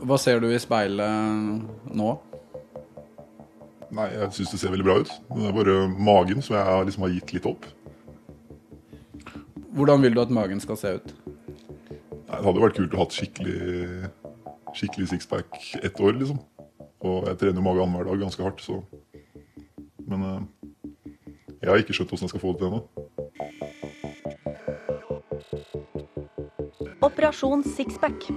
Hva ser du i speilet nå? Nei, jeg syns det ser veldig bra ut. Det er bare magen som jeg liksom har gitt litt opp. Hvordan vil du at magen skal se ut? Nei, det hadde vært kult å ha skikkelig, skikkelig sixpack ett år, liksom. Og jeg trener mage annenhver dag ganske hardt, så Men uh, jeg har ikke skjønt hvordan jeg skal få det til ennå. Operasjon Sixpack.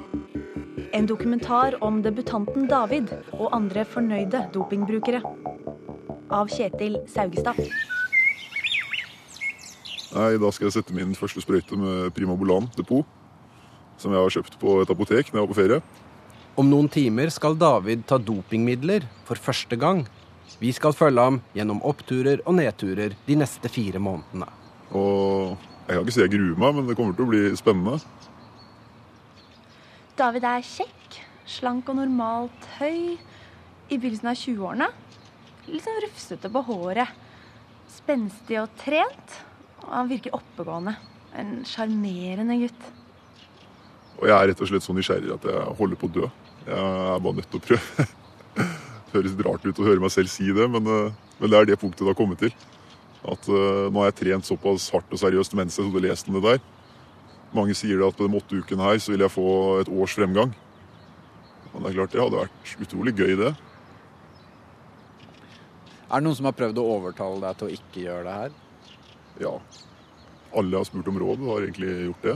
En dokumentar om debutanten David og andre fornøyde dopingbrukere. Av Kjetil Saugestad. Nei, da skal jeg sette min første sprøyte med Primobolan depot. Som jeg har kjøpt på et apotek når jeg var på ferie. Om noen timer skal David ta dopingmidler for første gang. Vi skal følge ham gjennom oppturer og nedturer de neste fire månedene. Og jeg kan ikke si jeg gruer meg, men det kommer til å bli spennende. David er kjekk, slank og normalt høy. I begynnelsen av 20-årene. Litt sånn rufsete på håret. Spenstig og trent. Og han virker oppegående. En sjarmerende gutt. Og jeg er rett og slett så nysgjerrig at jeg holder på å dø. Jeg er bare nødt til å prøve. Det høres rart ut å høre meg selv si det, men, eh, men det er det punktet det har kommet til. At uh, nå har jeg trent såpass hardt og seriøst mens jeg hadde lest om det der. Mange sier at på de åtte ukene her så vil jeg få et års fremgang. Men det er klart det hadde vært utrolig gøy, det. Er det noen som har prøvd å overtale deg til å ikke gjøre det her? Ja. Alle jeg har spurt om råd, har egentlig gjort det.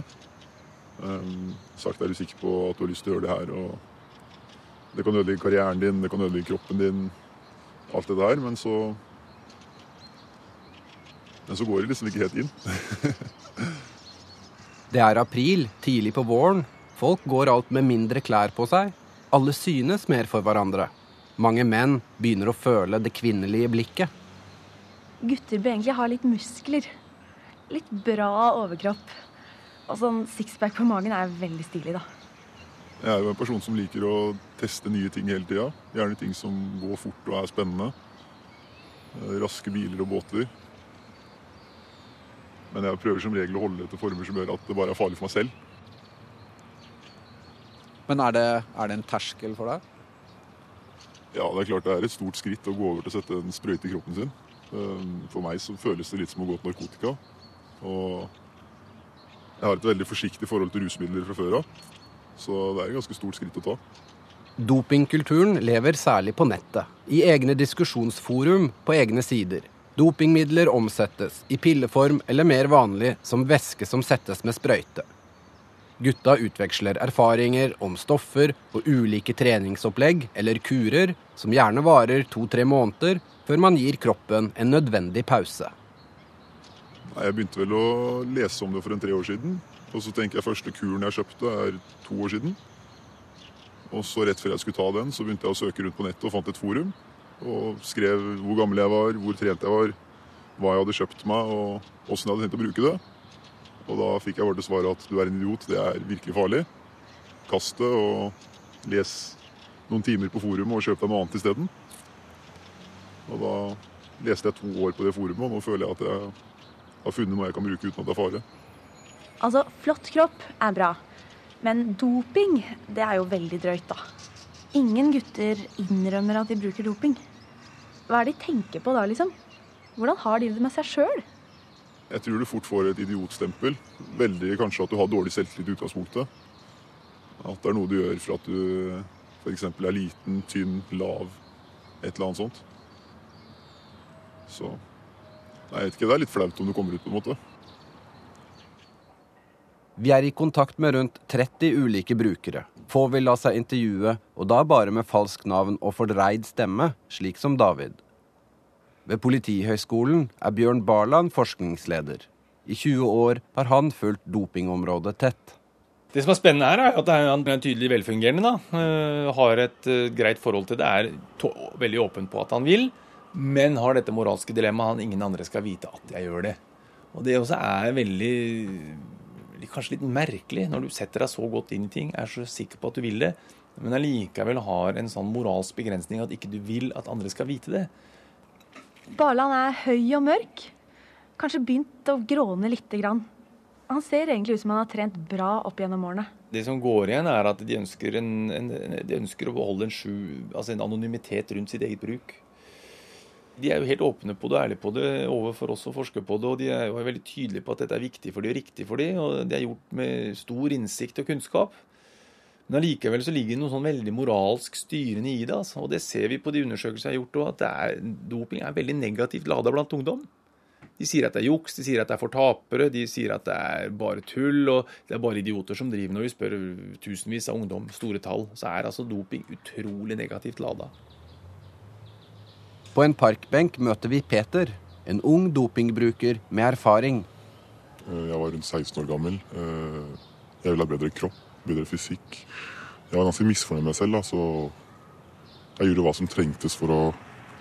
Um, sagt er du sikker på at du har lyst til å gjøre det her. Og det kan ødelegge karrieren din, det kan ødelegge kroppen din. Alt det der. Men så Men så går det liksom ikke helt inn. Det er april, tidlig på våren. Folk går alt med mindre klær på seg. Alle synes mer for hverandre. Mange menn begynner å føle det kvinnelige blikket. Gutter bør egentlig ha litt muskler. Litt bra overkropp. Og sånn sixpack på magen er veldig stilig, da. Jeg er jo en person som liker å teste nye ting hele tida. Gjerne ting som går fort og er spennende. Eh, raske biler og båter. Men jeg prøver som regel å holde det til former som gjør at det bare er farlig for meg selv. Men er det, er det en terskel for deg? Ja, det er klart det er et stort skritt å gå over til å sette en sprøyte i kroppen sin. Um, for meg så føles det litt som å gå til narkotika. Og jeg har et veldig forsiktig forhold til rusmidler fra før av. Så det er et ganske stort skritt å ta. Dopingkulturen lever særlig på nettet, i egne diskusjonsforum på egne sider. Dopingmidler omsettes i pilleform eller mer vanlig som væske som settes med sprøyte. Gutta utveksler erfaringer om stoffer og ulike treningsopplegg eller kurer som gjerne varer to-tre måneder før man gir kroppen en nødvendig pause. Jeg begynte vel å lese om det for en tre år siden. Og så tenker jeg første kuren jeg kjøpte, er to år siden. Og så rett før jeg skulle ta den, så begynte jeg å søke rundt på nettet og fant et forum og skrev hvor gammel jeg var, hvor trent jeg var, hva jeg hadde kjøpt meg og åssen jeg hadde tenkt å bruke det. Og da fikk jeg bare til svar at du er en idiot, det er virkelig farlig. Kast det og les noen timer på forumet og kjøp deg noe annet isteden. Og da leste jeg to år på det forumet, og nå føler jeg at jeg har funnet noe jeg kan bruke uten at det er fare. Altså, flott kropp er bra, men doping, det er jo veldig drøyt, da. Ingen gutter innrømmer at de bruker doping. Hva er det de tenker på da, liksom? Hvordan har de det med seg sjøl? Jeg tror du fort får et idiotstempel. Veldig kanskje at du har dårlig selvtillit i utgangspunktet. At det er noe du gjør for at du f.eks. er liten, tynn, lav, et eller annet sånt. Så jeg vet ikke. Det er litt flaut om du kommer ut, på en måte. Vi er i kontakt med rundt 30 ulike brukere. Få vil la seg intervjue, og da bare med falskt navn og fordreid stemme, slik som David. Ved Politihøgskolen er Bjørn Barland forskningsleder. I 20 år har han fulgt dopingområdet tett. Det som er spennende her, er at han er tydelig velfungerende. da. Uh, har et uh, greit forhold til det. Er veldig åpen på at han vil, men har dette moralske dilemmaet han ingen andre skal vite at jeg gjør det. Og Det også er veldig kanskje litt merkelig når du setter deg så godt inn i ting, er så sikker på at du vil det, men allikevel har en sånn moralsk begrensning at ikke du vil at andre skal vite det. Barland er høy og mørk. kanskje begynt å gråne lite grann. Han ser egentlig ut som han har trent bra opp gjennom årene. Det som går igjen, er at de ønsker, en, en, de ønsker å beholde en, sju, altså en anonymitet rundt sitt eget bruk. De er jo helt åpne på det og ærlige på det overfor oss som forsker på det. Og de er jo veldig tydelige på at dette er viktig for de og riktig for de, og det er gjort med stor innsikt og kunnskap. Men allikevel så ligger det noe sånn veldig moralsk styrende i det. Altså. Og det ser vi på de undersøkelsene jeg har gjort, at er, doping er veldig negativt lada blant ungdom. De sier at det er juks, de sier at det er for tapere, de sier at det er bare tull, og det er bare idioter som driver når vi spør tusenvis av ungdom, store tall. Så er altså doping utrolig negativt lada. På en parkbenk møter vi Peter, en ung dopingbruker med erfaring. Eh, jeg var rundt 16 år gammel. Eh, jeg ville ha bedre kropp, bedre fysikk. Jeg var ganske misfornøyd med meg selv, da, så jeg gjorde hva som trengtes for å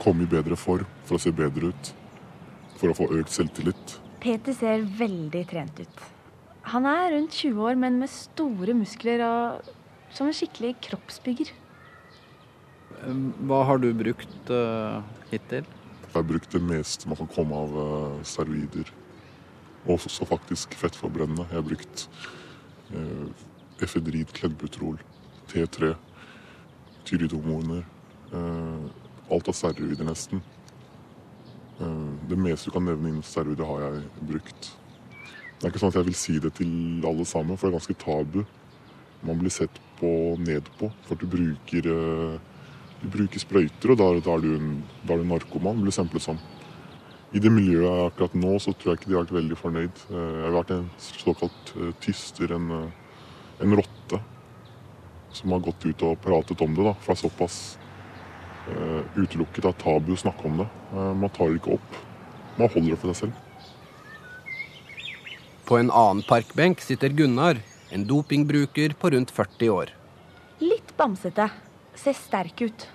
komme i bedre form, for å se bedre ut for å få økt selvtillit. Peter ser veldig trent ut. Han er rundt 20 år, men med store muskler og som en skikkelig kroppsbygger. Hva har du brukt uh, hittil? Jeg har brukt det meste man kan komme av uh, steroider. Og også faktisk fettforbrennende. Jeg har brukt uh, efedrid, kledbutrol, T3, tyridomoner. Uh, alt av steroider, nesten. Eh, det meste du kan nevne innen steroider, har jeg brukt. Det er ikke sånn at jeg vil si det til alle sammen, for det er ganske tabu. Man blir sett på ned på for at du bruker, eh, du bruker sprøyter, og da, da, er du en, da er du narkoman, blir stemplet som. I det miljøet akkurat nå så tror jeg ikke de har vært veldig fornøyd. Eh, jeg har vært en såkalt tyster, en, en rotte, som har gått ut og pratet om det. da, For det er såpass uh, utelukket. Det er tabu å snakke om det. Uh, man tar det ikke opp. Man holder det for seg selv. På en annen parkbenk sitter Gunnar, en dopingbruker på rundt 40 år. Litt bamsete. Ser sterk ut.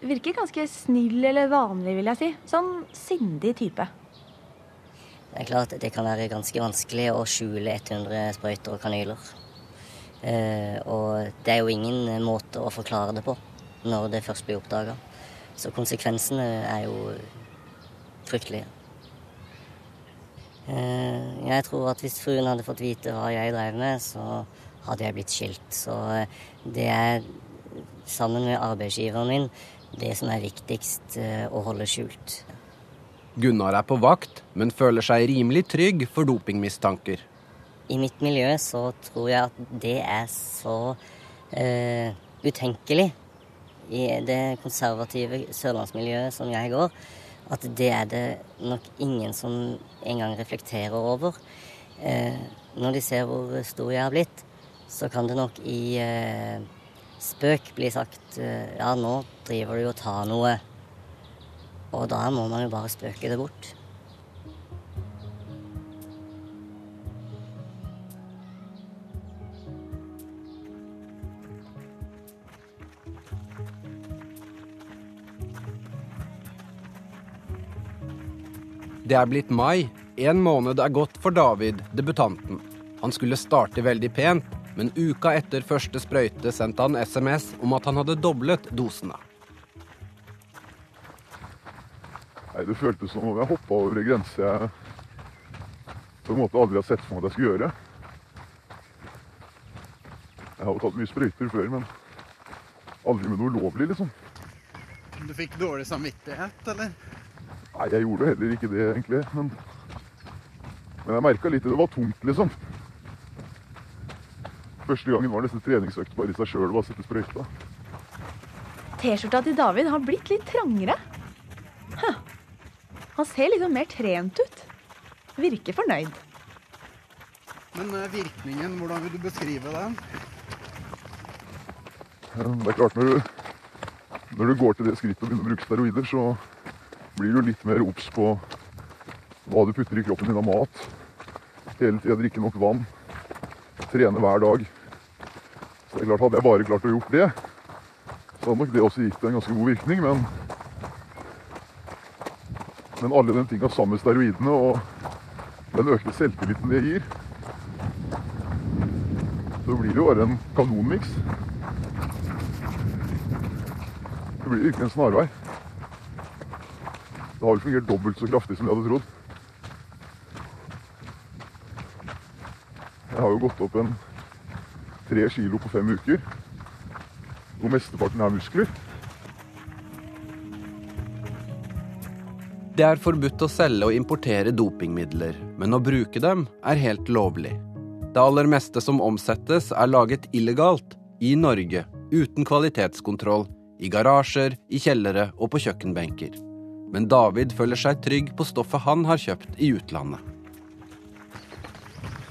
Virker ganske snill eller vanlig, vil jeg si. Sånn sindig type. Det er klart det kan være ganske vanskelig å skjule 100 sprøyter og kanyler. Eh, og det er jo ingen måte å forklare det på når det først blir oppdaga. Så konsekvensene er jo fryktelige. Eh, jeg tror at hvis fruen hadde fått vite hva jeg drev med, så hadde jeg blitt skilt. Så eh, det er, sammen med arbeidsgiveren min, det som er viktigst eh, å holde skjult. Gunnar er på vakt, men føler seg rimelig trygg for dopingmistanker. I mitt miljø så tror jeg at det er så uh, utenkelig i det konservative sørlandsmiljøet som jeg går, at det er det nok ingen som engang reflekterer over. Uh, når de ser hvor stor jeg har blitt, så kan det nok i uh, spøk bli sagt ja, nå driver du og tar noe. Og da må man jo bare spøke det bort. Det er blitt mai. En måned er gått for David, debutanten. Han skulle starte veldig pent, men uka etter første sprøyte sendte han SMS om at han hadde doblet dosene. Nei, Det føltes som om jeg hoppa over en grense jeg på en måte aldri har sett for meg at jeg skulle gjøre. Jeg har jo tatt mye sprøyter før, men aldri med noe ulovlig, liksom. Du fikk dårlig samvittighet, eller? Nei, jeg gjorde heller ikke det, egentlig. Men, men jeg merka litt at det var tungt, liksom. Første gangen var nesten treningsøkt bare i seg sjøl å sette sprøyta. T-skjorta til David har blitt litt trangere. Han ser liksom mer trent ut. Virker fornøyd. Men eh, virkningen, hvordan vil du beskrive den? Det er klart, når du, når du går til det skrittet og begynner å bruke steroider, så blir du litt mer obs på hva du putter i kroppen din av mat. Hele tida drikke nok vann. Trene hver dag. Så det er klart, Hadde jeg bare klart å gjort det, så hadde nok det også gitt en ganske god virkning. Men, men alle de tinga sammen med steroidene og den økte selvtilliten det gir, så blir det jo bare en kanonmiks. Det blir virkelig en snarvei. Det har vel fungert dobbelt så kraftig som jeg hadde trodd. Jeg har jo gått opp en tre kilo på fem uker. Og mesteparten er muskler. Det er forbudt å selge og importere dopingmidler, men å bruke dem er helt lovlig. Det aller meste som omsettes, er laget illegalt i Norge, uten kvalitetskontroll, i garasjer, i kjellere og på kjøkkenbenker. Men David føler seg trygg på stoffet han har kjøpt i utlandet.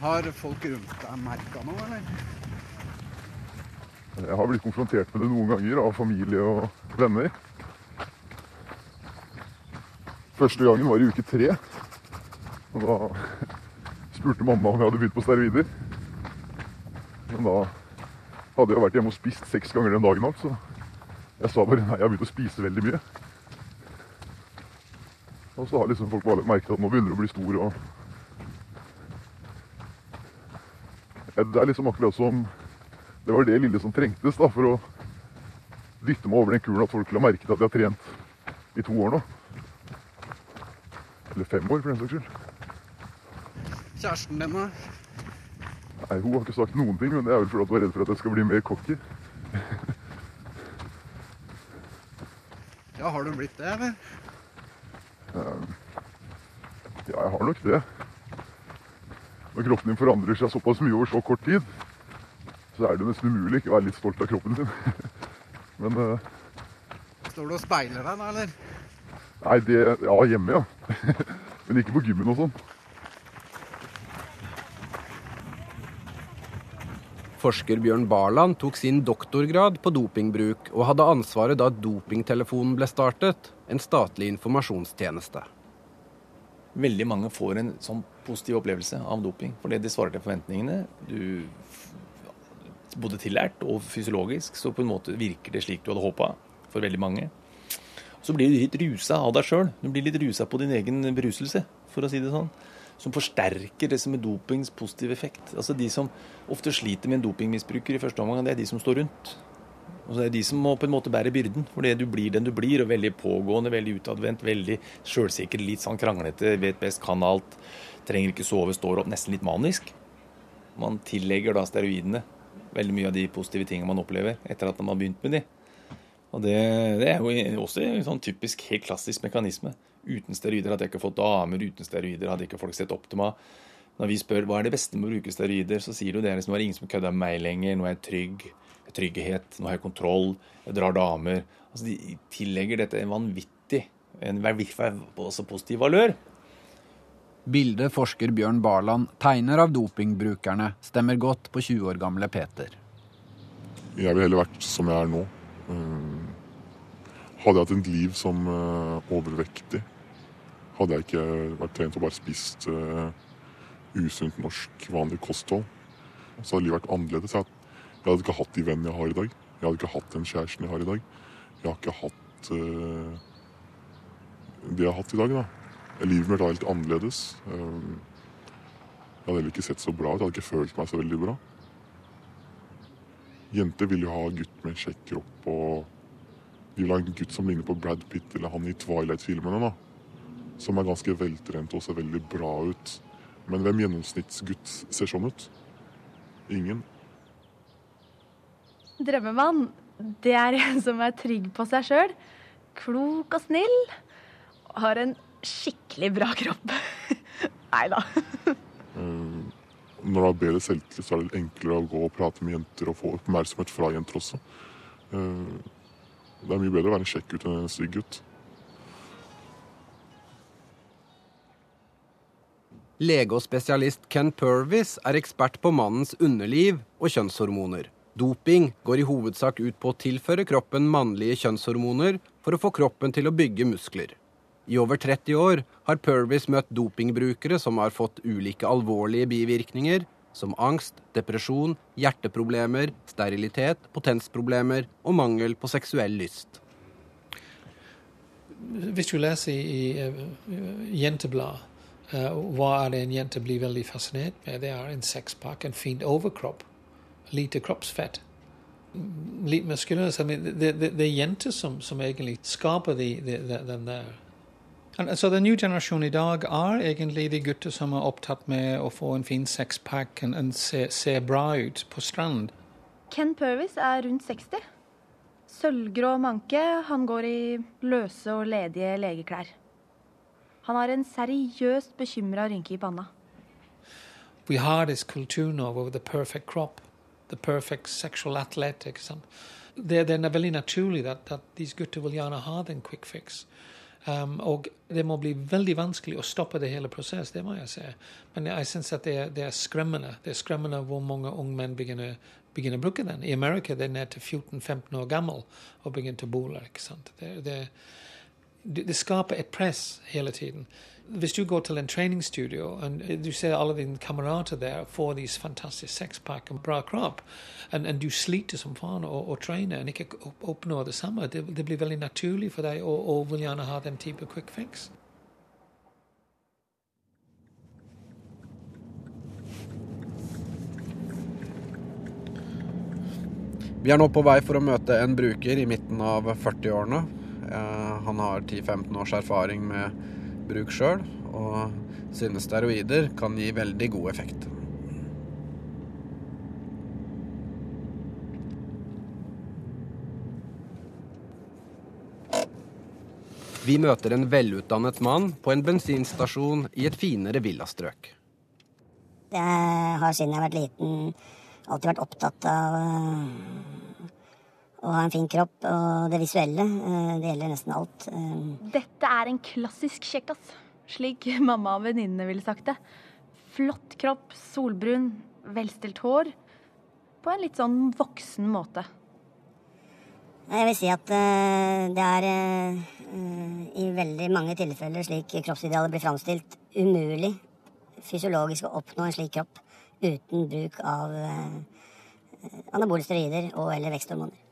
Har folk rundt deg merka noe, eller? Jeg har blitt konfrontert med det noen ganger av familie og venner. Første gangen var i uke tre. Og da spurte mamma om jeg hadde begynt på steroider. Men da hadde jeg vært hjemme og spist seks ganger den dagen alt, så jeg sa bare nei, jeg har begynt å spise veldig mye. Og så har liksom folk bare merket at nå begynner du å bli stor og Det er liksom akkurat som Det var det lille som trengtes da, for å dytte meg over den kulen at folk la merke til at jeg har trent i to år nå. Eller fem år, for den saks skyld. Kjæresten din, da? Nei, Hun har ikke sagt noen ting, men det er vel fordi hun er redd for at jeg skal bli mer cocky. Ja, har du blitt det, eller? Ja, jeg har nok det. Når kroppen din forandrer seg såpass mye over så kort tid, så er det nesten umulig ikke å være litt stolt av kroppen sin. Men uh... Står du og speiler deg, da, eller? Nei, det Ja, hjemme, ja. Men ikke på gymmen og sånn. Forsker Bjørn Barland tok sin doktorgrad på dopingbruk og hadde ansvaret da dopingtelefonen ble startet, en statlig informasjonstjeneste. Veldig mange får en sånn positiv opplevelse av doping, fordi det svarer til forventningene. Du både tillært og fysiologisk, så på en måte virker det slik du hadde håpa for veldig mange. Så blir du litt rusa av deg sjøl. Du blir litt rusa på din egen beruselse, for å si det sånn. Som forsterker det som er dopings positive effekt. Altså De som ofte sliter med en dopingmisbruker i første omgang, det er de som står rundt. Og så er det de som må på en måte bære byrden. Fordi du blir den du blir, og veldig pågående, veldig utadvendt, veldig sjølsikker, litt sånn kranglete, vet best, kan alt, trenger ikke sove, står opp, nesten litt manisk. Man tillegger da steroidene veldig mye av de positive tingene man opplever etter at man har begynt med de. Og det, det er jo også en sånn typisk, helt klassisk mekanisme. Uten steroider hadde jeg ikke fått damer, uten steroider hadde ikke folk sett opp til meg. Når vi spør hva er det beste med å bruke steroider, så sier du det er det ingen som kødder med meg lenger, nå er jeg trygg, trygghet, nå har jeg kontroll, jeg drar damer. Altså, De tillegger dette en vanvittig, en også positiv valør. Bildet forsker Bjørn Barland tegner av dopingbrukerne, stemmer godt på 20 år gamle Peter. Jeg ville heller vært som jeg er nå. Mm. Hadde jeg hatt et liv som uh, overvektig, hadde jeg ikke vært trent og bare spist uh, usunt norsk, vanlig kosthold, så hadde livet vært annerledes. Jeg, hadde ikke hatt de vennene jeg har i dag. Jeg hadde ikke hatt den kjæresten jeg har i dag. Jeg har ikke hatt det jeg har hatt i dag. da. Livet mitt var helt annerledes. Jeg hadde heller ikke sett så bra ut. Jeg hadde ikke følt meg så veldig bra. Jenter vil jo ha gutt med en kjekk kropp og De vil ha en gutt som ligner på Brad Pitt eller han i Twilight-filmene. da. Som er ganske veltrent og ser veldig bra ut. Men hvem gjennomsnittsgutt ser sånn ut? Ingen. Drømmemann, det er en som er trygg på seg sjøl. Klok og snill. Har en skikkelig bra kropp. Nei da. Når du har bedre selvtillit, så er det enklere å gå og prate med jenter og få oppmerksomhet fra jenter også. Uh, det er mye bedre å være en kjekk gutt enn en stygg gutt. Lege og spesialist Ken Purvis er ekspert på mannens underliv og kjønnshormoner. Doping går i hovedsak ut på å tilføre kroppen mannlige kjønnshormoner for å få kroppen til å bygge muskler. I over 30 år har Purvis møtt dopingbrukere som har fått ulike alvorlige bivirkninger, som angst, depresjon, hjerteproblemer, sterilitet, potensproblemer og mangel på seksuell lyst. Hvis du leser i, i Jenteblad, uh, hva er det en jente blir veldig fascinert med? Det er en sexpakke, en fin overkropp, lite kroppsfett. Litt muskuløs. Det, det, det, er jenter som, som egentlig skaper de, den der And den nye generasjonen i dag er egentlig de gutter som er opptatt med å få en fin sexpack og se, se bra ut på strand. Ken Purvis er rundt 60. Sølvgrå manke. Han går i løse og ledige legeklær. Han har en seriøst bekymra rynke i panna. Vi har denne kulturen over the perfect crop, the perfect sexual athletic. Det, det er veldig naturlig at, at disse gutter vil gjerne ha den quick fix. Um, og det må bli veldig vanskelig å stoppe det hele prosessen, det må jeg si. Men jeg syns at det det er, skremmende. Det er skremmende hvor mange unge menn begynner, begynner å bruke den. I Amerika er ned til 14-15 år gammel og begynner å bole. Det, det, det skaper et press hele tiden. Hvis du går til en treningsstudio og du ser alle dine kamerater der får disse fantastiske sexpack og bra kropp, og du sliter som faen og, og trener og ikke oppnår det samme, det, det, blir veldig naturlig for deg og, vil gjerne ha den type quick fix. Vi er nå på vei for å møte en bruker i midten av 40-årene. Eh, han har 10-15 års erfaring med bruk sjøl, og synes steroider kan gi veldig god effekt. Vi møter en velutdannet mann på en bensinstasjon i et finere villastrøk. Jeg har siden jeg har vært liten alltid vært opptatt av å ha en fin kropp og det visuelle. Eh, det gjelder nesten alt. Eh, Dette er en klassisk kjekkas, slik mamma og venninnene ville sagt det. Flott kropp, solbrun, velstelt hår. På en litt sånn voksen måte. Jeg vil si at eh, det er i veldig mange tilfeller slik kroppsidealet blir framstilt, umulig fysiologisk å oppnå en slik kropp uten bruk av anabole steroider og eller veksthormoner.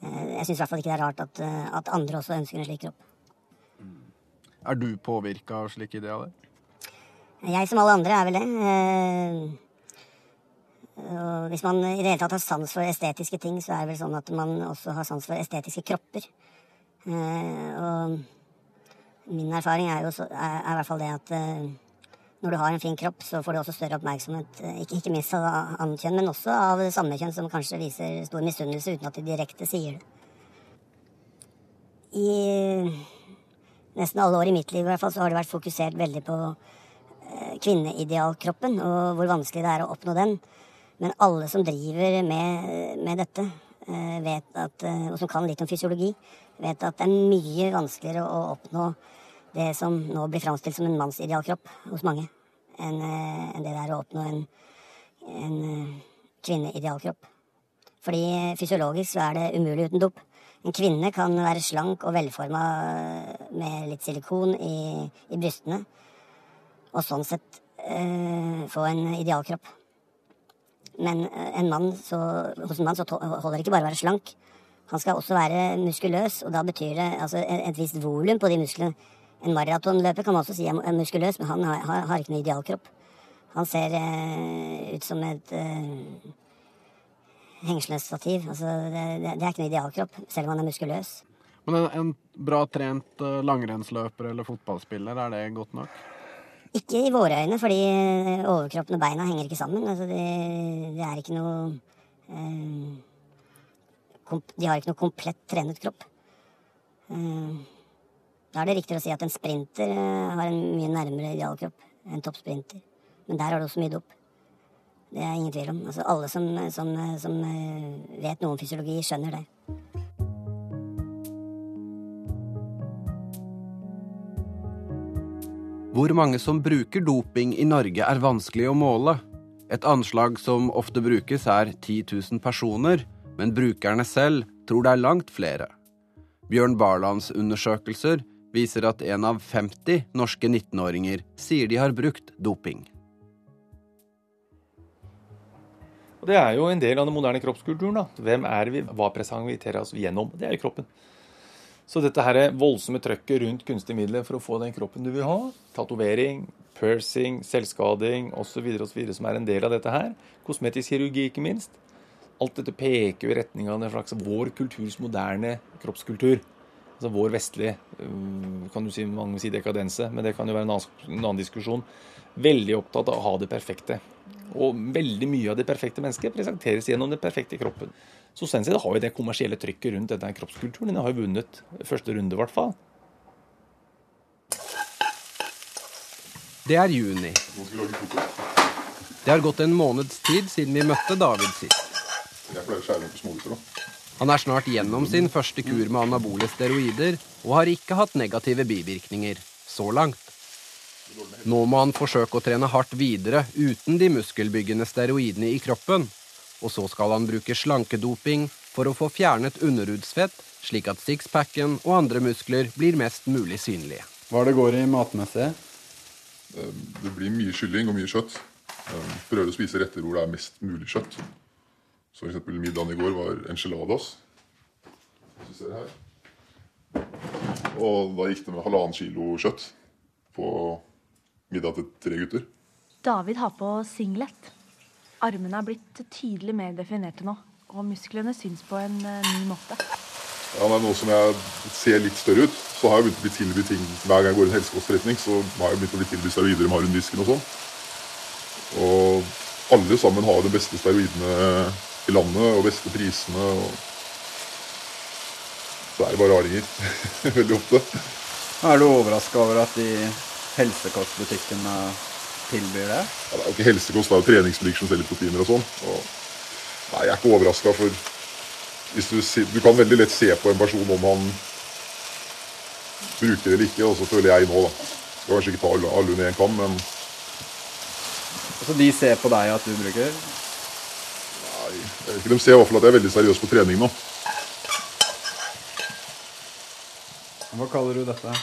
Eh, jeg syns i hvert fall ikke det er rart at, eh, at, andre også ønsker en slik kropp. Er du påvirka av slike idealer? Jeg som alle andre er vel det. Eh, og hvis man i det hele tatt har sans for estetiske ting, så er det vel sånn at man også har sans for estetiske kropper. Og min erfaring er jo så, er, er i hvert fall det at når du har en fin kropp, så får du også større oppmerksomhet. Eh, ikke, ikke minst av annet kjønn, men også av samme kjønn, som kanskje viser stor misunnelse uten at de direkte sier det. I nesten alle år i mitt liv i hvert fall, så har det vært fokusert veldig på eh, kvinneidealkroppen og hvor vanskelig det er å oppnå den. Men alle som driver med, med dette, eh, vet at, og som kan litt om fysiologi, vet at det er mye vanskeligere å oppnå det som nå blir framstilt som en mannsidealkropp hos mange, enn eh, en det det er å oppnå en, en eh, kvinneidealkropp. Fordi fysiologisk så er det umulig uten dop. En kvinne kan være slank og velforma med litt silikon i, i brystene, og sånn sett øh, få en idealkropp. Men en mann så, hos en mann så holder det ikke bare å være slank. Han skal også være muskuløs, og da betyr det altså, et visst volum på de musklene en maratonløper kan man også si er muskuløs, men han har, har, har ikke noe idealkropp. Han ser eh, ut som et eh, hengslestativ. Altså, det, det, det, er ikke noe idealkropp, selv om han er muskuløs. Men en, en bra trent eh, langrennsløper eller fotballspiller, er det godt nok? Ikke i våre øyne, fordi eh, overkroppen og beina henger ikke sammen. Altså, det, det er ikke noe eh, De har ikke noe komplett trenet kropp. Eh, da er det riktigere å si at en sprinter eh, har en mye nærmere idealkropp enn toppsprinter. Men der har du også mye dop. Det er ingen tvil om. Altså, alle som, som, som eh, vet noe om fysiologi, skjønner det. Hvor mange som bruker doping i Norge er vanskelig å måle. Et anslag som ofte brukes er 10 000 personer, men brukerne selv tror det er langt flere. Bjørn Barlands undersøkelser viser at en av 50 norske 19-åringer sier de har brukt doping. Og Det er jo en del av den moderne kroppskulturen. da. Hvem er vi? Hva presenterer oss gjennom? Det er kroppen. Så dette her voldsomme trøkket rundt kunstige midler for å få den kroppen du vil ha, tatovering, pursing, selvskading osv., som er en del av dette her, kosmetisk kirurgi ikke minst, alt dette peker jo i retning av en slags vår kulturs moderne kroppskultur. Altså vår vestlige, øh, kan du si, mange si dekadense, men det kan jo være en annen, en annen diskusjon. Veldig opptatt av å ha det perfekte. Og veldig mye av det perfekte mennesket presenteres gjennom den perfekte kroppen. Så sånn sett har jo det kommersielle trykket rundt denne kroppskulturen. Den har jo vunnet første runde, i hvert fall. Det er juni. Det har gått en måneds tid siden vi møtte David sist. Jeg pleier å skjære opp smågutter, da. Han er snart gjennom sin første kur med anabole steroider og har ikke hatt negative bivirkninger så langt. Nå må han forsøke å trene hardt videre uten de muskelbyggende steroidene i kroppen. Og så skal han bruke slankedoping for å få fjernet underhudsfett, slik at sixpacken og andre muskler blir mest mulig synlige. Hva det går i matmessig? Det blir mye kylling og mye kjøtt. Eh, Prøver å spise retter hvor det er mest mulig kjøtt. Så eksempel middagen i går var enchiladas. Hvis du ser her. Og da gikk det med halvannen kilo kjøtt på middag til tre gutter. David har på singlet. Armene er blitt tydelig mer definerte nå. Og musklene syns på en eh, ny måte. Ja, nei, Nå som jeg ser litt større ut, så har jeg begynt å bli tilbudt ting hver gang jeg går i en helsekostforretning. Så har jeg begynt å bli tilbudt steroider i harundisken og sånn. Og alle sammen har jo de beste steroidene i landet og beste prisene. og Så er det bare raringer. Veldig ofte. Er du overraska over at de helsekostbutikkene tilbyr det? Ja, det er jo ikke helsekost, det er jo treningsbutikker som selger proteiner og sånn. Nei, jeg er ikke overraska, for hvis du, du kan veldig lett se på en person om han bruker det eller ikke, og så føler jeg nå, da. Skal kanskje ikke ta alle, under én kam, men Så de ser på deg at du bruker? nei, jeg vet ikke, de ser i hvert fall at jeg er veldig seriøs på trening nå. Hva kaller du dette?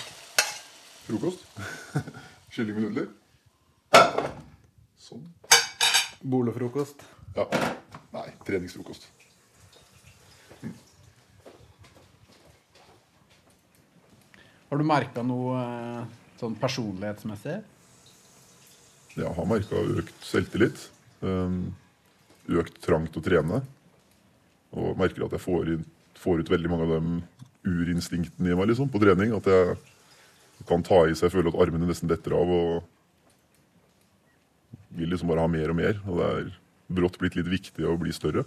Frokost. Kylling med nudler. Sånn. Bolefrokost? Ja. Nei, treningsfrokost. Har du merka noe eh, sånn personlighetsmessig? Jeg har merka økt selvtillit. øhm, Økt trang til å trene. Og merker at jeg får, inn, får ut veldig mange av de urinstinktene i meg liksom, på trening. At jeg kan ta i seg, føler at armene nesten detter av. og vil liksom bare ha mer og mer. Og det er brått blitt litt viktig å bli større.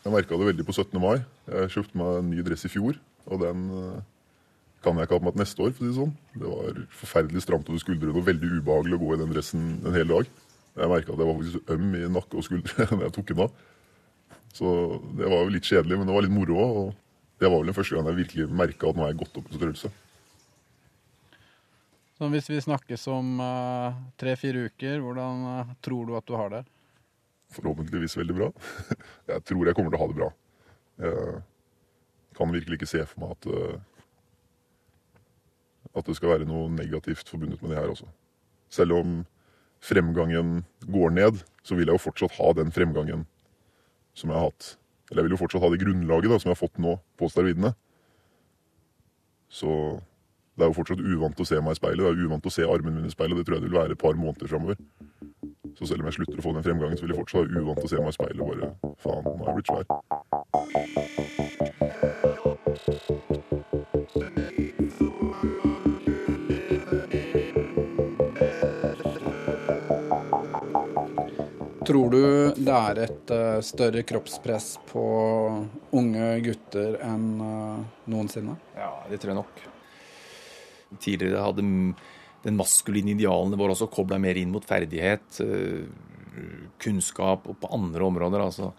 Jeg merka det veldig på 17. mai. Jeg kjøpte meg en ny dress i fjor. Og den eh, kan jeg ikke ha på meg til neste år. for å si Det sånn. Det var forferdelig stramt over skuldrene og veldig ubehagelig å gå i den dressen en hel dag. Jeg merka at jeg var faktisk øm i nakke og skuldre når jeg tok den av. Så det var jo litt kjedelig, men det var litt moro òg. Og det var vel den første gang jeg virkelig merka at nå er jeg gått opp i størrelse. Så hvis vi snakkes om eh, tre-fire uker, hvordan uh, tror du at du har det? Forhåpentligvis veldig bra. Jeg tror jeg kommer til å ha det bra. Jeg kan virkelig ikke se for meg at uh, at det skal være noe negativt forbundet med det her også. Selv om fremgangen går ned, så vil jeg jo fortsatt ha den fremgangen som jeg har hatt. Eller jeg vil jo fortsatt ha det grunnlaget da, som jeg har fått nå på steroidene. Så det er jo fortsatt uvant å se meg i speilet. Det er jo uvant å se armen min i speilet. Det tror jeg det vil være et par måneder framover. Så selv om jeg slutter å få den fremgangen, så vil jeg fortsatt være uvant å se meg i speilet bare faen, nå er jeg blitt svær. Tror du det er et eh, større kroppspress på unge gutter enn eh, noensinne? Ja, det tror jeg nok. Tidligere hadde den maskuline idealen våre også kobla mer inn mot ferdighet, eh, kunnskap og på andre områder. altså.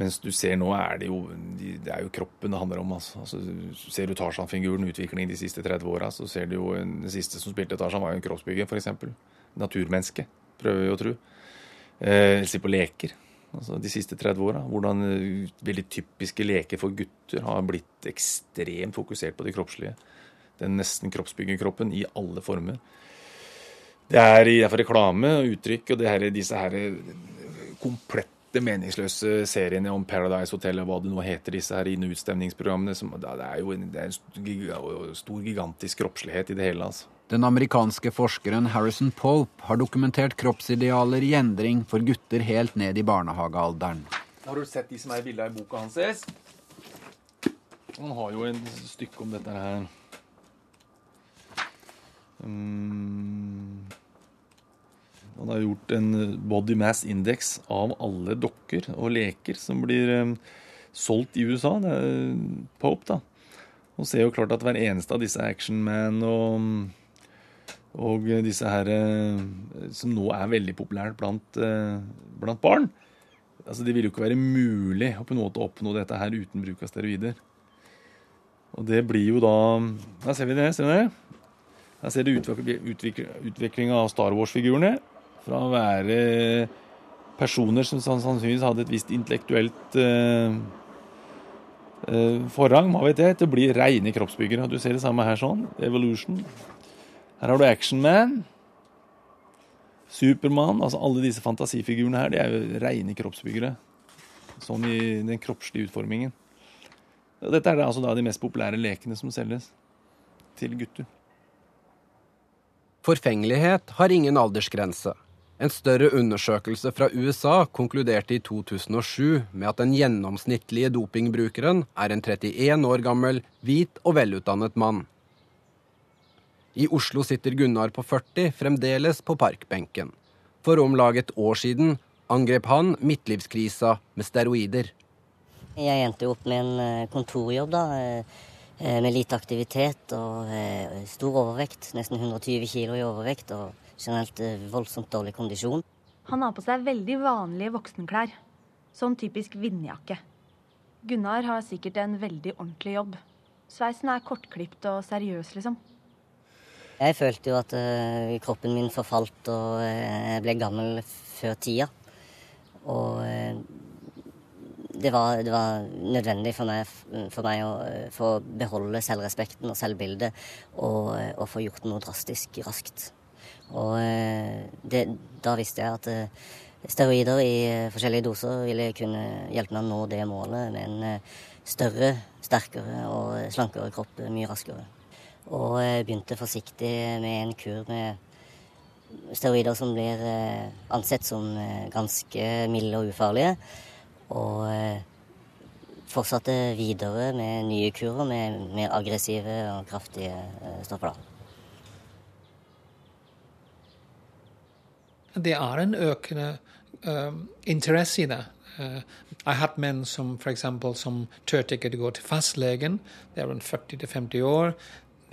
Mens du ser nå er det jo Det er jo kroppen det handler om. altså. altså ser du Tarzan-figuren, utviklingen de siste 30 åra, så ser du jo Den siste som spilte Tarzan, var jo en kroppsbygger, f.eks. Naturmenneske, prøver vi å tro. Eh, se på leker. Altså de siste 30 åra. Hvordan eh, veldig typiske leker for gutter har blitt ekstremt fokusert på det kroppslige. Den nesten kroppsbyggerkroppen i alle former. Det er i derfor reklame og uttrykk og det her, disse her eh, komplette meningsløse seriene om Paradise Hotel og hva det nå heter, disse her inn- og utstemningsprogrammene. Som, det er jo en, det er en stor gigantisk kroppslighet i det hele. altså. Den amerikanske forskeren Harrison Pope har dokumentert kroppsidealer i endring for gutter helt ned i barnehagealderen. Har du sett de som er i bildet i boka hans? Han har jo et stykke om dette her. Um, han har gjort en body mass index av alle dokker og leker som blir um, solgt i USA. Det er Pope, da. Og ser jo klart at hver eneste av disse Action Man og og disse her eh, som nå er veldig populære blant, eh, blant barn. Altså Det vil jo ikke være mulig å på en måte oppnå dette her uten bruk av steroider. Og det blir jo da Her ser vi det. ser vi det? Her ser du utviklinga av Star Wars-figurene. Fra å være personer som sannsynligvis hadde et visst intellektuelt eh, eh, forrang, hva vet jeg, til å bli reine kroppsbyggere. Du ser det samme her sånn. Evolution. Her har du Actionman. Supermann. Altså alle disse fantasifigurene her, de er jo reine kroppsbyggere. Sånn i den kroppslige utformingen. Dette er altså da de mest populære lekene som selges til gutter. Forfengelighet har ingen aldersgrense. En større undersøkelse fra USA konkluderte i 2007 med at den gjennomsnittlige dopingbrukeren er en 31 år gammel, hvit og velutdannet mann. I Oslo sitter Gunnar på 40 fremdeles på parkbenken. For om lag et år siden angrep han midtlivskrisa med steroider. Jeg endte opp med en eh, kontorjobb, da. Eh, med lite aktivitet og eh, stor overvekt. Nesten 120 kg i overvekt og generelt voldsomt dårlig kondisjon. Han har på seg veldig vanlige voksenklær. Sånn typisk vindjakke. Gunnar har sikkert en veldig ordentlig jobb. Sveisen er kortklipt og seriøs, liksom. Jeg følte jo at uh, kroppen min forfalt og uh, jeg ble gammel før tida. Og uh, det, var, det, var, nødvendig for meg, for meg å få beholde selvrespekten og selvbildet og, og, få gjort noe drastisk raskt. Og det, da visste jeg at steroider i forskjellige doser ville kunne hjelpe meg å nå det målet med en større, sterkere og slankere kropp mye raskere. Og begynte forsiktig med en kur med steroider som blir eh, ansett som eh, ganske milde og ufarlige. Og eh, fortsatte videre med nye kurer med mer aggressive og kraftige stoffer. Det er en økende uh, interesse i det. Uh, jeg har hatt menn som eksempel, som turte ikke å gå til fastlegen. Det er rundt 40-50 år.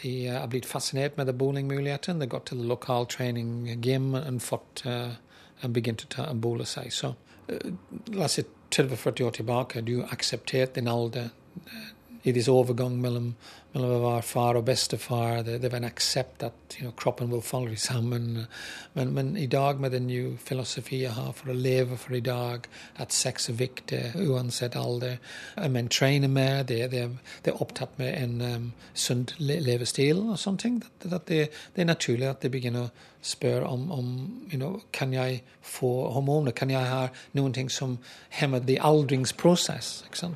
De har blitt fascinert med bowlingmuligheten. De har gått til lokal trening gym og fått uh, begynt å bole seg. Så uh, la oss si 30-40 år tilbake, du aksepterte din alder i disse overgang mellom, mellom far og bestefar. Det, det var en aksept at you know, kroppen vil falle sammen. Men, men, i dag, med den nye filosofien jeg har for å leve for i dag, at sex er viktig uansett alder Men trener mer, det, det, det, er opptatt med en um, sunn levestil og sånne ting. Det, er naturlig at de begynner å spørre om, om you know, kan jeg få hormoner. Kan jeg ha noen ting som hemmer the aldringsprosess? ikke?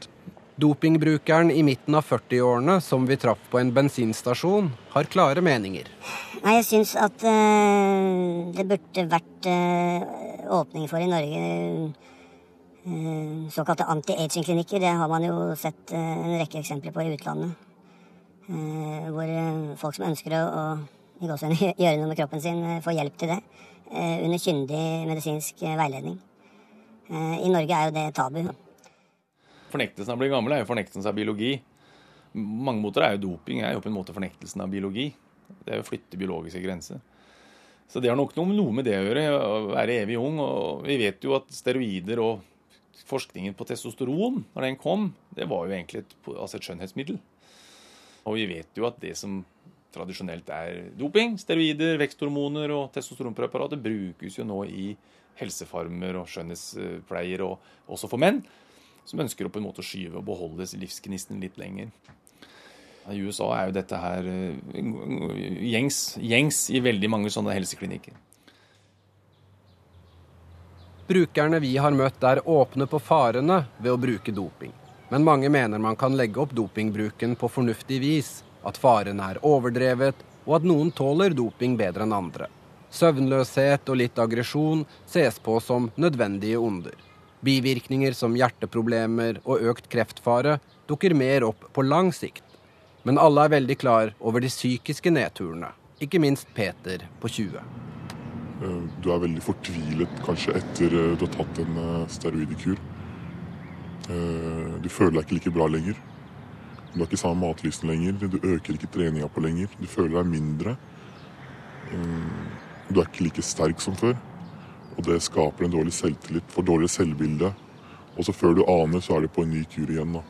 Dopingbrukeren i midten av 40-årene som vi traff på en bensinstasjon, har klare meninger. Nei, Jeg syns at uh, det burde vært uh, åpning for i Norge uh, såkalte anti-aging-klinikker. Det har man jo sett en rekke eksempler på i utlandet. hvor folk som ønsker å, å gjøre noe med kroppen sin, får hjelp til det. under kyndig medisinsk veiledning. I Norge er jo det tabu. Fornektelsen av å bli gammel er jo fornektelsen av biologi. Mange måter er jo doping er jo på en måte fornektelsen av biologi. Det er jo å flytte biologiske grenser. Så det har nok noe med det å gjøre, å være evig ung. Og vi vet jo at steroider og forskningen på testosteron, når den kom, det var jo egentlig et, altså et skjønnhetsmiddel. Og vi vet jo at det som tradisjonelt er doping, steroider, veksthormoner og testosteronpreparater, brukes jo nå i helsefarmer og skjønnhetspleier, og også for menn som ønsker å en måte skyve og beholde livsgnisten litt lenger. I USA er jo dette her eh, gjengs, gjengs i veldig mange sånne helseklinikker. Brukerne vi har møtt, er åpne på farene ved å bruke doping. Men mange mener man kan legge opp dopingbruken på fornuftig vis. At farene er overdrevet, og at noen tåler doping bedre enn andre. Søvnløshet og litt aggresjon ses på som nødvendige onder. Bivirkninger som hjerteproblemer og økt kreftfare dukker mer opp på lang sikt. Men alle er veldig klar over de psykiske nedturene. Ikke minst Peter på 20. Eh, du er veldig fortvilet kanskje etter eh, du har tatt en eh, steroidekur. Du føler deg ikke like bra lenger. Du har ikke samme matlysten lenger. Du øker ikke treninga på lenger. Du føler deg mindre. Du er ikke like sterk som før. Og det skaper en dårlig selvtillit, for dårligere selvbilde. Og så før du aner, så er du på en ny kur igjen. da.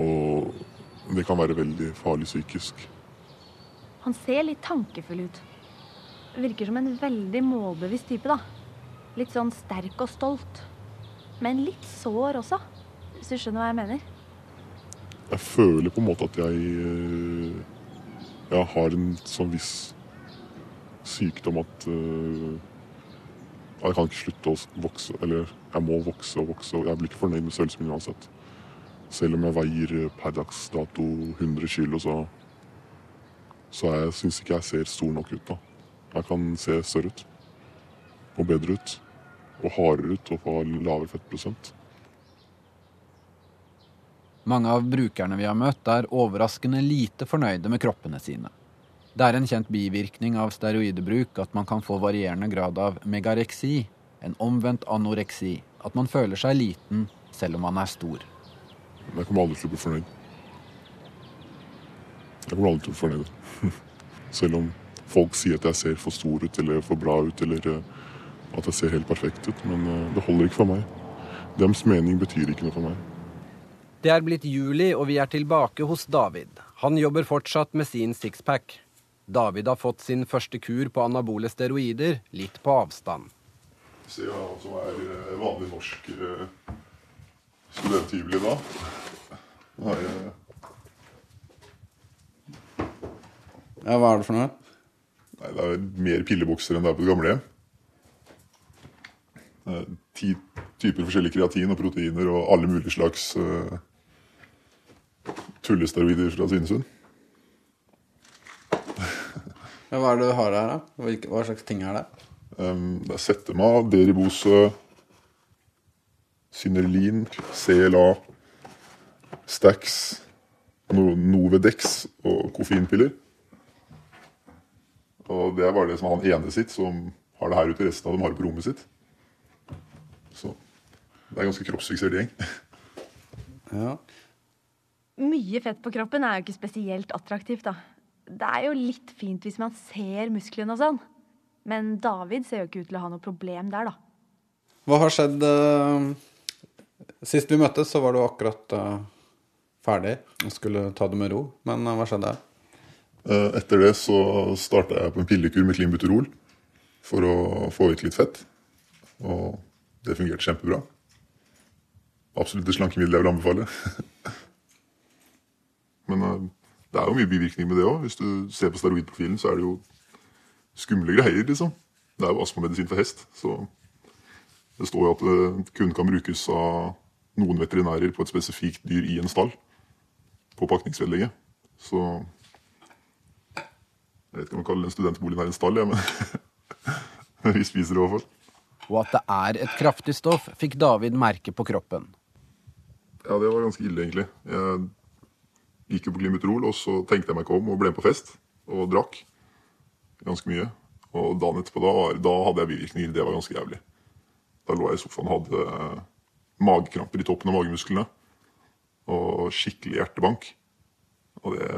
Og det kan være veldig farlig psykisk. Han ser litt tankefull ut. Virker som en veldig målbevisst type, da. Litt sånn sterk og stolt. Men litt sår også, hvis du skjønner hva jeg mener. Jeg føler på en måte at jeg, eh, jeg har en sånn viss sykdom at uh, jeg kan ikke slutte å vokse. Eller jeg må vokse og vokse. Jeg blir ikke fornøyd med størrelsen min uansett. Selv om jeg veier per dags dato 100 kilo, så, så jeg syns ikke jeg ser stor nok ut. da. Jeg kan se større ut. Og bedre ut. Og hardere ut og få lavere fettprosent. Mange av brukerne vi har møtt, er overraskende lite fornøyde med kroppene sine. Det er en kjent bivirkning av steroidebruk at man kan få varierende grad av megareksi, en omvendt anoreksi, at man føler seg liten selv om man er stor. Jeg kommer aldri til å bli fornøyd. Jeg kommer aldri til å bli fornøyd. Selv om folk sier at jeg ser for stor ut eller for bra ut, eller eh, at jeg ser helt perfekt ut. Men eh, det holder ikke for meg. Dems mening betyr ikke noe for meg. Det er blitt juli, og vi er tilbake hos David. Han jobber fortsatt med sin sixpack. David har fått sin første kur på anabole steroider, litt på avstand. Se hva som er eh, vanlig norsk studenthybel i dag. Ja, hva er det for noe? Nei, Det er mer pillebokser enn det er på det gamle hjem. Ti typer forskjellige kreatin og proteiner og alle mulige slags uh, tullesteroider fra Svinesund. Ja, hva er det du har her, da? Hva slags ting er det? Um, det er Settema, Deribose, Synerlin, CLA, Stax, Novedex og koffeinpiller. Og det er bare det som er han ene sitt som har det her ute. Resten av dem har det på rommet sitt. Så det er en ganske kroppsfiksert gjeng. ja. Mye fett på kroppen er jo ikke spesielt attraktivt, da. Det er jo litt fint hvis man ser musklene og sånn. Men David ser jo ikke ut til å ha noe problem der, da. Hva har skjedd uh, Sist vi møttes, så var du akkurat uh, ferdig og skulle ta det med ro. Men uh, hva skjedde? Eh, etter det så starta jeg på en pillekur med klimbuterol for å få ut litt fett. Og det fungerte kjempebra. Absolutt det slankemiddelet jeg vil anbefale. Men eh, det er jo mye bivirkning med det òg. Hvis du ser på steroidprofilen, så er det jo skumle greier, liksom. Det er jo astmamedisin for hest. Så det står jo at det eh, kun kan brukes av noen veterinærer på et spesifikt dyr i en stall. På pakningsvedlegget. Så jeg vet ikke om man kaller den studentboligen her en stall, ja, men vi spiser det fall. Og at det er et kraftig stoff, fikk David merke på kroppen. Ja, det var ganske ille, egentlig. Jeg gikk jo på Glimutrol, og så tenkte jeg meg ikke om og ble med på fest og drakk ganske mye. Og dagen etterpå, da, da hadde jeg bivirkninger. Det var ganske jævlig. Da lå jeg i sofaen og hadde eh, magekramper i toppen av magemusklene og skikkelig hjertebank. Og det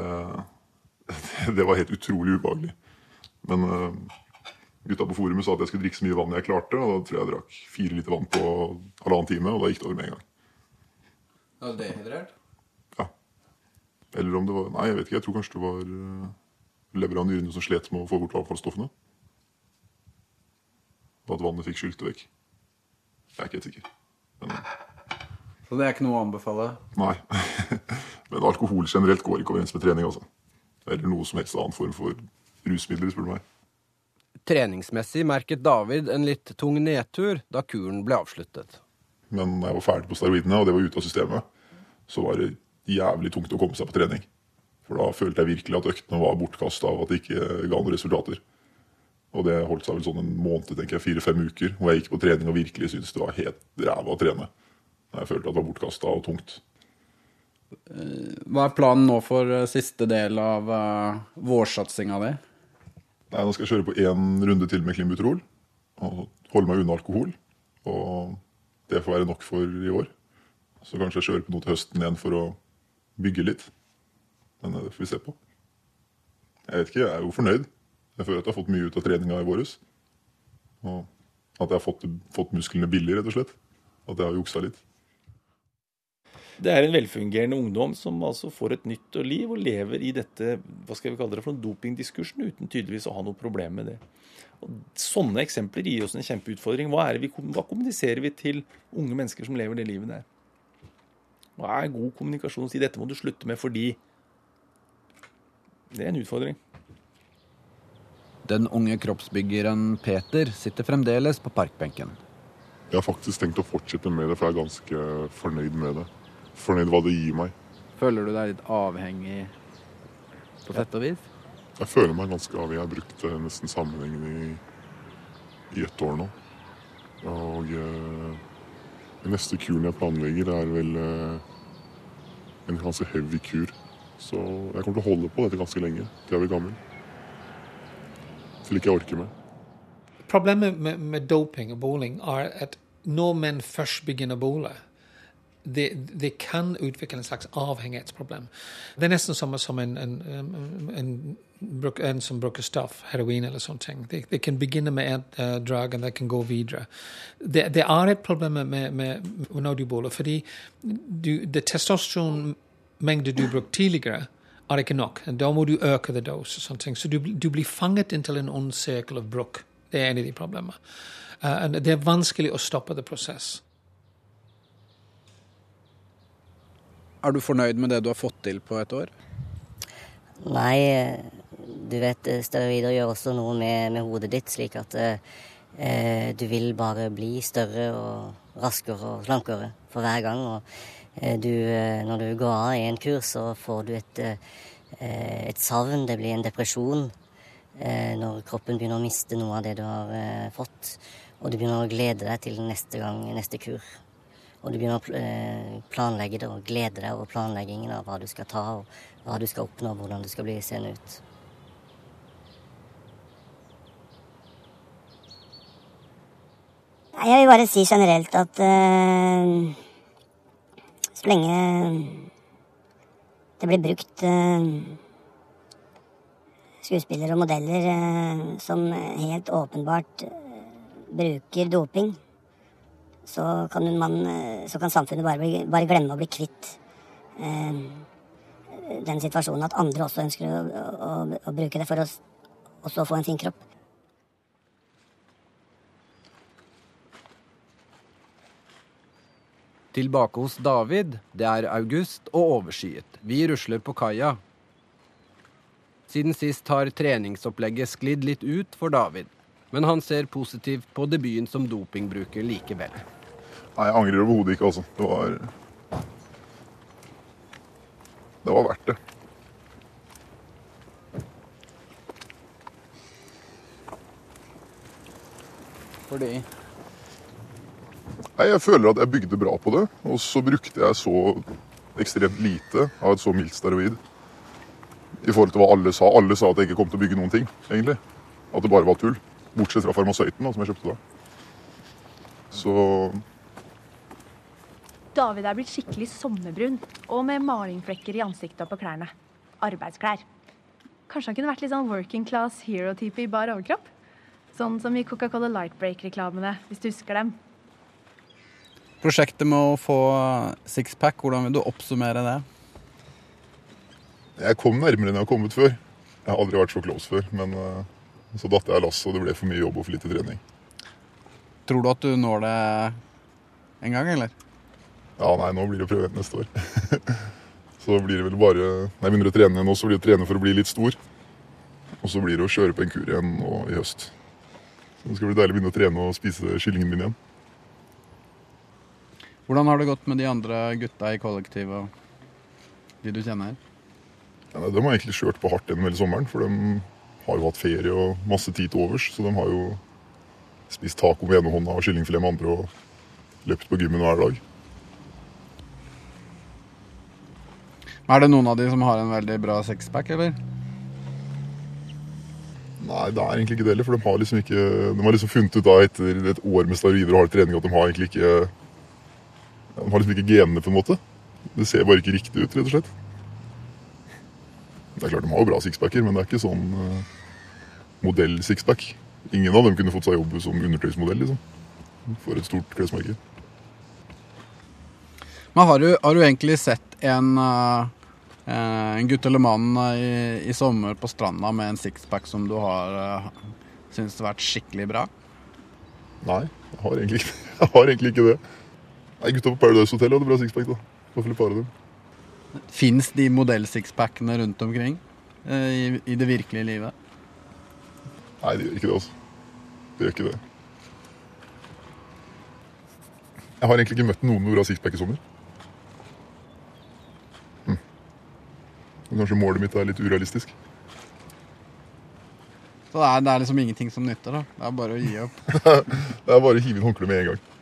det var helt utrolig ubehagelig. Men uh, gutta på forumet sa at jeg skulle drikke så mye vann jeg klarte. Og da tror jeg jeg drakk fire liter vann på halvannen time, og da gikk det over med en gang. Det dehydrert? Eller om det var Nei, jeg vet ikke. Jeg tror kanskje det var levra og nyrene som slet med å få bort avfallsstoffene. Og at vannet fikk skylt det vekk. Jeg er ikke helt sikker. Men, så det er ikke noe å anbefale? Nei. Men alkohol generelt går ikke overens med trening. altså. Eller noe som helst annen form for rusmidler, spør du meg. Treningsmessig merket David en litt tung nedtur da kuren ble avsluttet. Men jeg var ferdig på steroidene, og det var ute av systemet, så var det jævlig tungt å komme seg på trening. For da følte jeg virkelig at øktene var bortkasta, og at det ikke ga noen resultater. Og det holdt seg vel sånn en måned, tenker jeg, fire-fem uker, hvor jeg gikk på trening og virkelig syntes det var helt ræva å trene. Jeg følte at det var bortkasta og tungt. Eh, hva er planen nå for eh, siste del av uh, vårsatsinga di? Nei, Nå skal jeg kjøre på én runde til med Klimbutrol og holde meg unna alkohol. Og det får være nok for i år. Så kanskje jeg kjører på noe til høsten igjen for å bygge litt. Men det får vi se på. Jeg vet ikke, jeg er jo fornøyd. Jeg føler at jeg har fått mye ut av treninga i våres. Og at jeg har fått, fått musklene billig, rett og slett. At jeg har juksa litt. Det er en velfungerende ungdom som altså får et nytt liv og lever i dette hva skal vi kalle det for dopingdiskursen uten tydeligvis å ha noe problem med det. Og sånne eksempler gir oss en kjempeutfordring. Hva, vi, hva kommuniserer vi til unge mennesker som lever det livet der? Hva er god kommunikasjon? Si dette må du slutte med fordi Det er en utfordring. Den unge kroppsbyggeren Peter sitter fremdeles på parkbenken. Jeg har faktisk tenkt å fortsette med det, for jeg er ganske fornøyd med det. Fornøyd hva det gir meg. Føler du deg litt avhengig på sett og vis? Jeg føler meg ganske avhengig. Jeg har brukt det nesten sammenhengende i, i ett år nå. Og eh, den neste kuren jeg planlegger, er vel eh, en ganske heavy kur. Så jeg kommer til å holde på dette ganske lenge til jeg blir gammel. Til ikke jeg orker mer. Problemet med, med doping og bowling er at når menn først begynner å bowle, det, det, kan utvikle en slags avhengighetsproblem. Det er nesten som, som en, en, en, en, som bruker stoff, heroin eller sånne ting. De, de kan begynne med et uh, drug, og de kan gå videre. Det, det er et problem med, med, med når du bowler, fordi du, det testosteronmengde du brukte tidligere, er ikke nok. Da må du øke the dose. og sånne ting. Så du, du blir fanget inntil en ond sirkel av bruk. Det er en av de problemene. Uh, det er vanskelig å stoppe det prosess. Er du fornøyd med det du har fått til på et år? Nei, du vet steroider gjør også noe med, med hodet ditt, slik at eh, du vil bare bli større og raskere og slankere for hver gang. Og eh, du, når du går av i en kurs, så får du et, eh, et savn, det blir en depresjon. Eh, når kroppen begynner å miste noe av det du har eh, fått. Og du begynner å glede deg til neste gang, neste kur. Og du begynner å eh, planlegge det og glede deg over planleggingen av hva du skal ta, og hva du skal oppnå, og hvordan du skal bli seende ut. Jeg vil bare si generelt at uh, så lenge det blir brukt uh, skuespillere og modeller uh, som helt åpenbart bruker doping, så kan, man, så kan samfunnet bare, bli, bare, glemme å bli kvitt den situasjonen at andre også ønsker å, å, å bruke det for å også få en fin kropp. Tilbake hos David. Det er august og overskyet. Vi rusler på kaia. Siden sist har treningsopplegget sklidd litt ut for David. Men han ser positivt på debuten som dopingbruker likevel. Nei, jeg angrer overhodet ikke, altså. Det var Det var verdt det. Fordi Nei, Jeg føler at jeg bygde bra på det, og så brukte jeg så ekstremt lite av et så mildt steroid. I forhold til hva alle sa. Alle sa at jeg ikke kom til å bygge noen ting, egentlig. At det bare var tull. Bortsett fra farmasøyten, som jeg kjøpte da. Så David er blitt skikkelig sommerbrun, og med malingflekker i ansiktet og på klærne. Arbeidsklær. Kanskje han kunne vært litt sånn working class hero-type i bar overkropp? Sånn som i Coca-Cola Lightbreak-reklamene, hvis du husker dem. Prosjektet med å få sixpack, hvordan vil du oppsummere det? Jeg kom nærmere enn jeg har kommet før. Jeg har aldri vært så close før. Men uh, så datt jeg lasset, og det ble for mye jobb og for lite trening. Tror du at du når det en gang, eller? Ja, nei, nå blir det å prøve neste år. så blir det vel bare Nei, jeg begynner å trene nå, så blir det å trene for å bli litt stor. Og så blir det å kjøre på en kur igjen nå i høst. Så det skal bli deilig å begynne å trene og spise kyllingen min igjen. Hvordan har det gått med de andre gutta i kollektivet og de du kjenner? Ja, de har egentlig kjørt på hardt gjennom hele sommeren, for de har jo hatt ferie og masse tid til overs. Så de har jo spist taco med ene hånda og kyllingfilet med andre og løpt på gymmen hver dag. Er det noen av de som har en veldig bra sexpack, eller? Nei, det er egentlig ikke det heller. For de har liksom ikke De har liksom funnet ut da etter et år med steroider og hard trening at de har egentlig ikke De har liksom ikke genene, på en måte. Det ser bare ikke riktig ut, rett og slett. Det er klart de har jo bra sixpacker, men det er ikke sånn uh, modell-sixpack. Ingen av dem kunne fått seg jobb som undertøysmodell, liksom. For et stort klesmerke. Men har du, har du egentlig sett en, uh, en gutt eller mann i, i, sommer på stranda med en sixpack som du har uh, syntes har vært skikkelig bra? Nei, jeg har egentlig ikke, jeg har egentlig ikke det. Nei, Gutta på Paradise Hotel hadde bra sixpack, da. Fall et par av dem. Fins de modell-sixpackene rundt omkring uh, i, i, det virkelige livet? Nei, de gjør ikke det, altså. De gjør ikke det. Jeg har egentlig ikke møtt noen med bra sixpack i sommer. Kanskje målet mitt er litt urealistisk. Så det er, det er, liksom ingenting som nytter, da? Det er bare å gi opp? det er bare å hive inn håndkleet med en gang.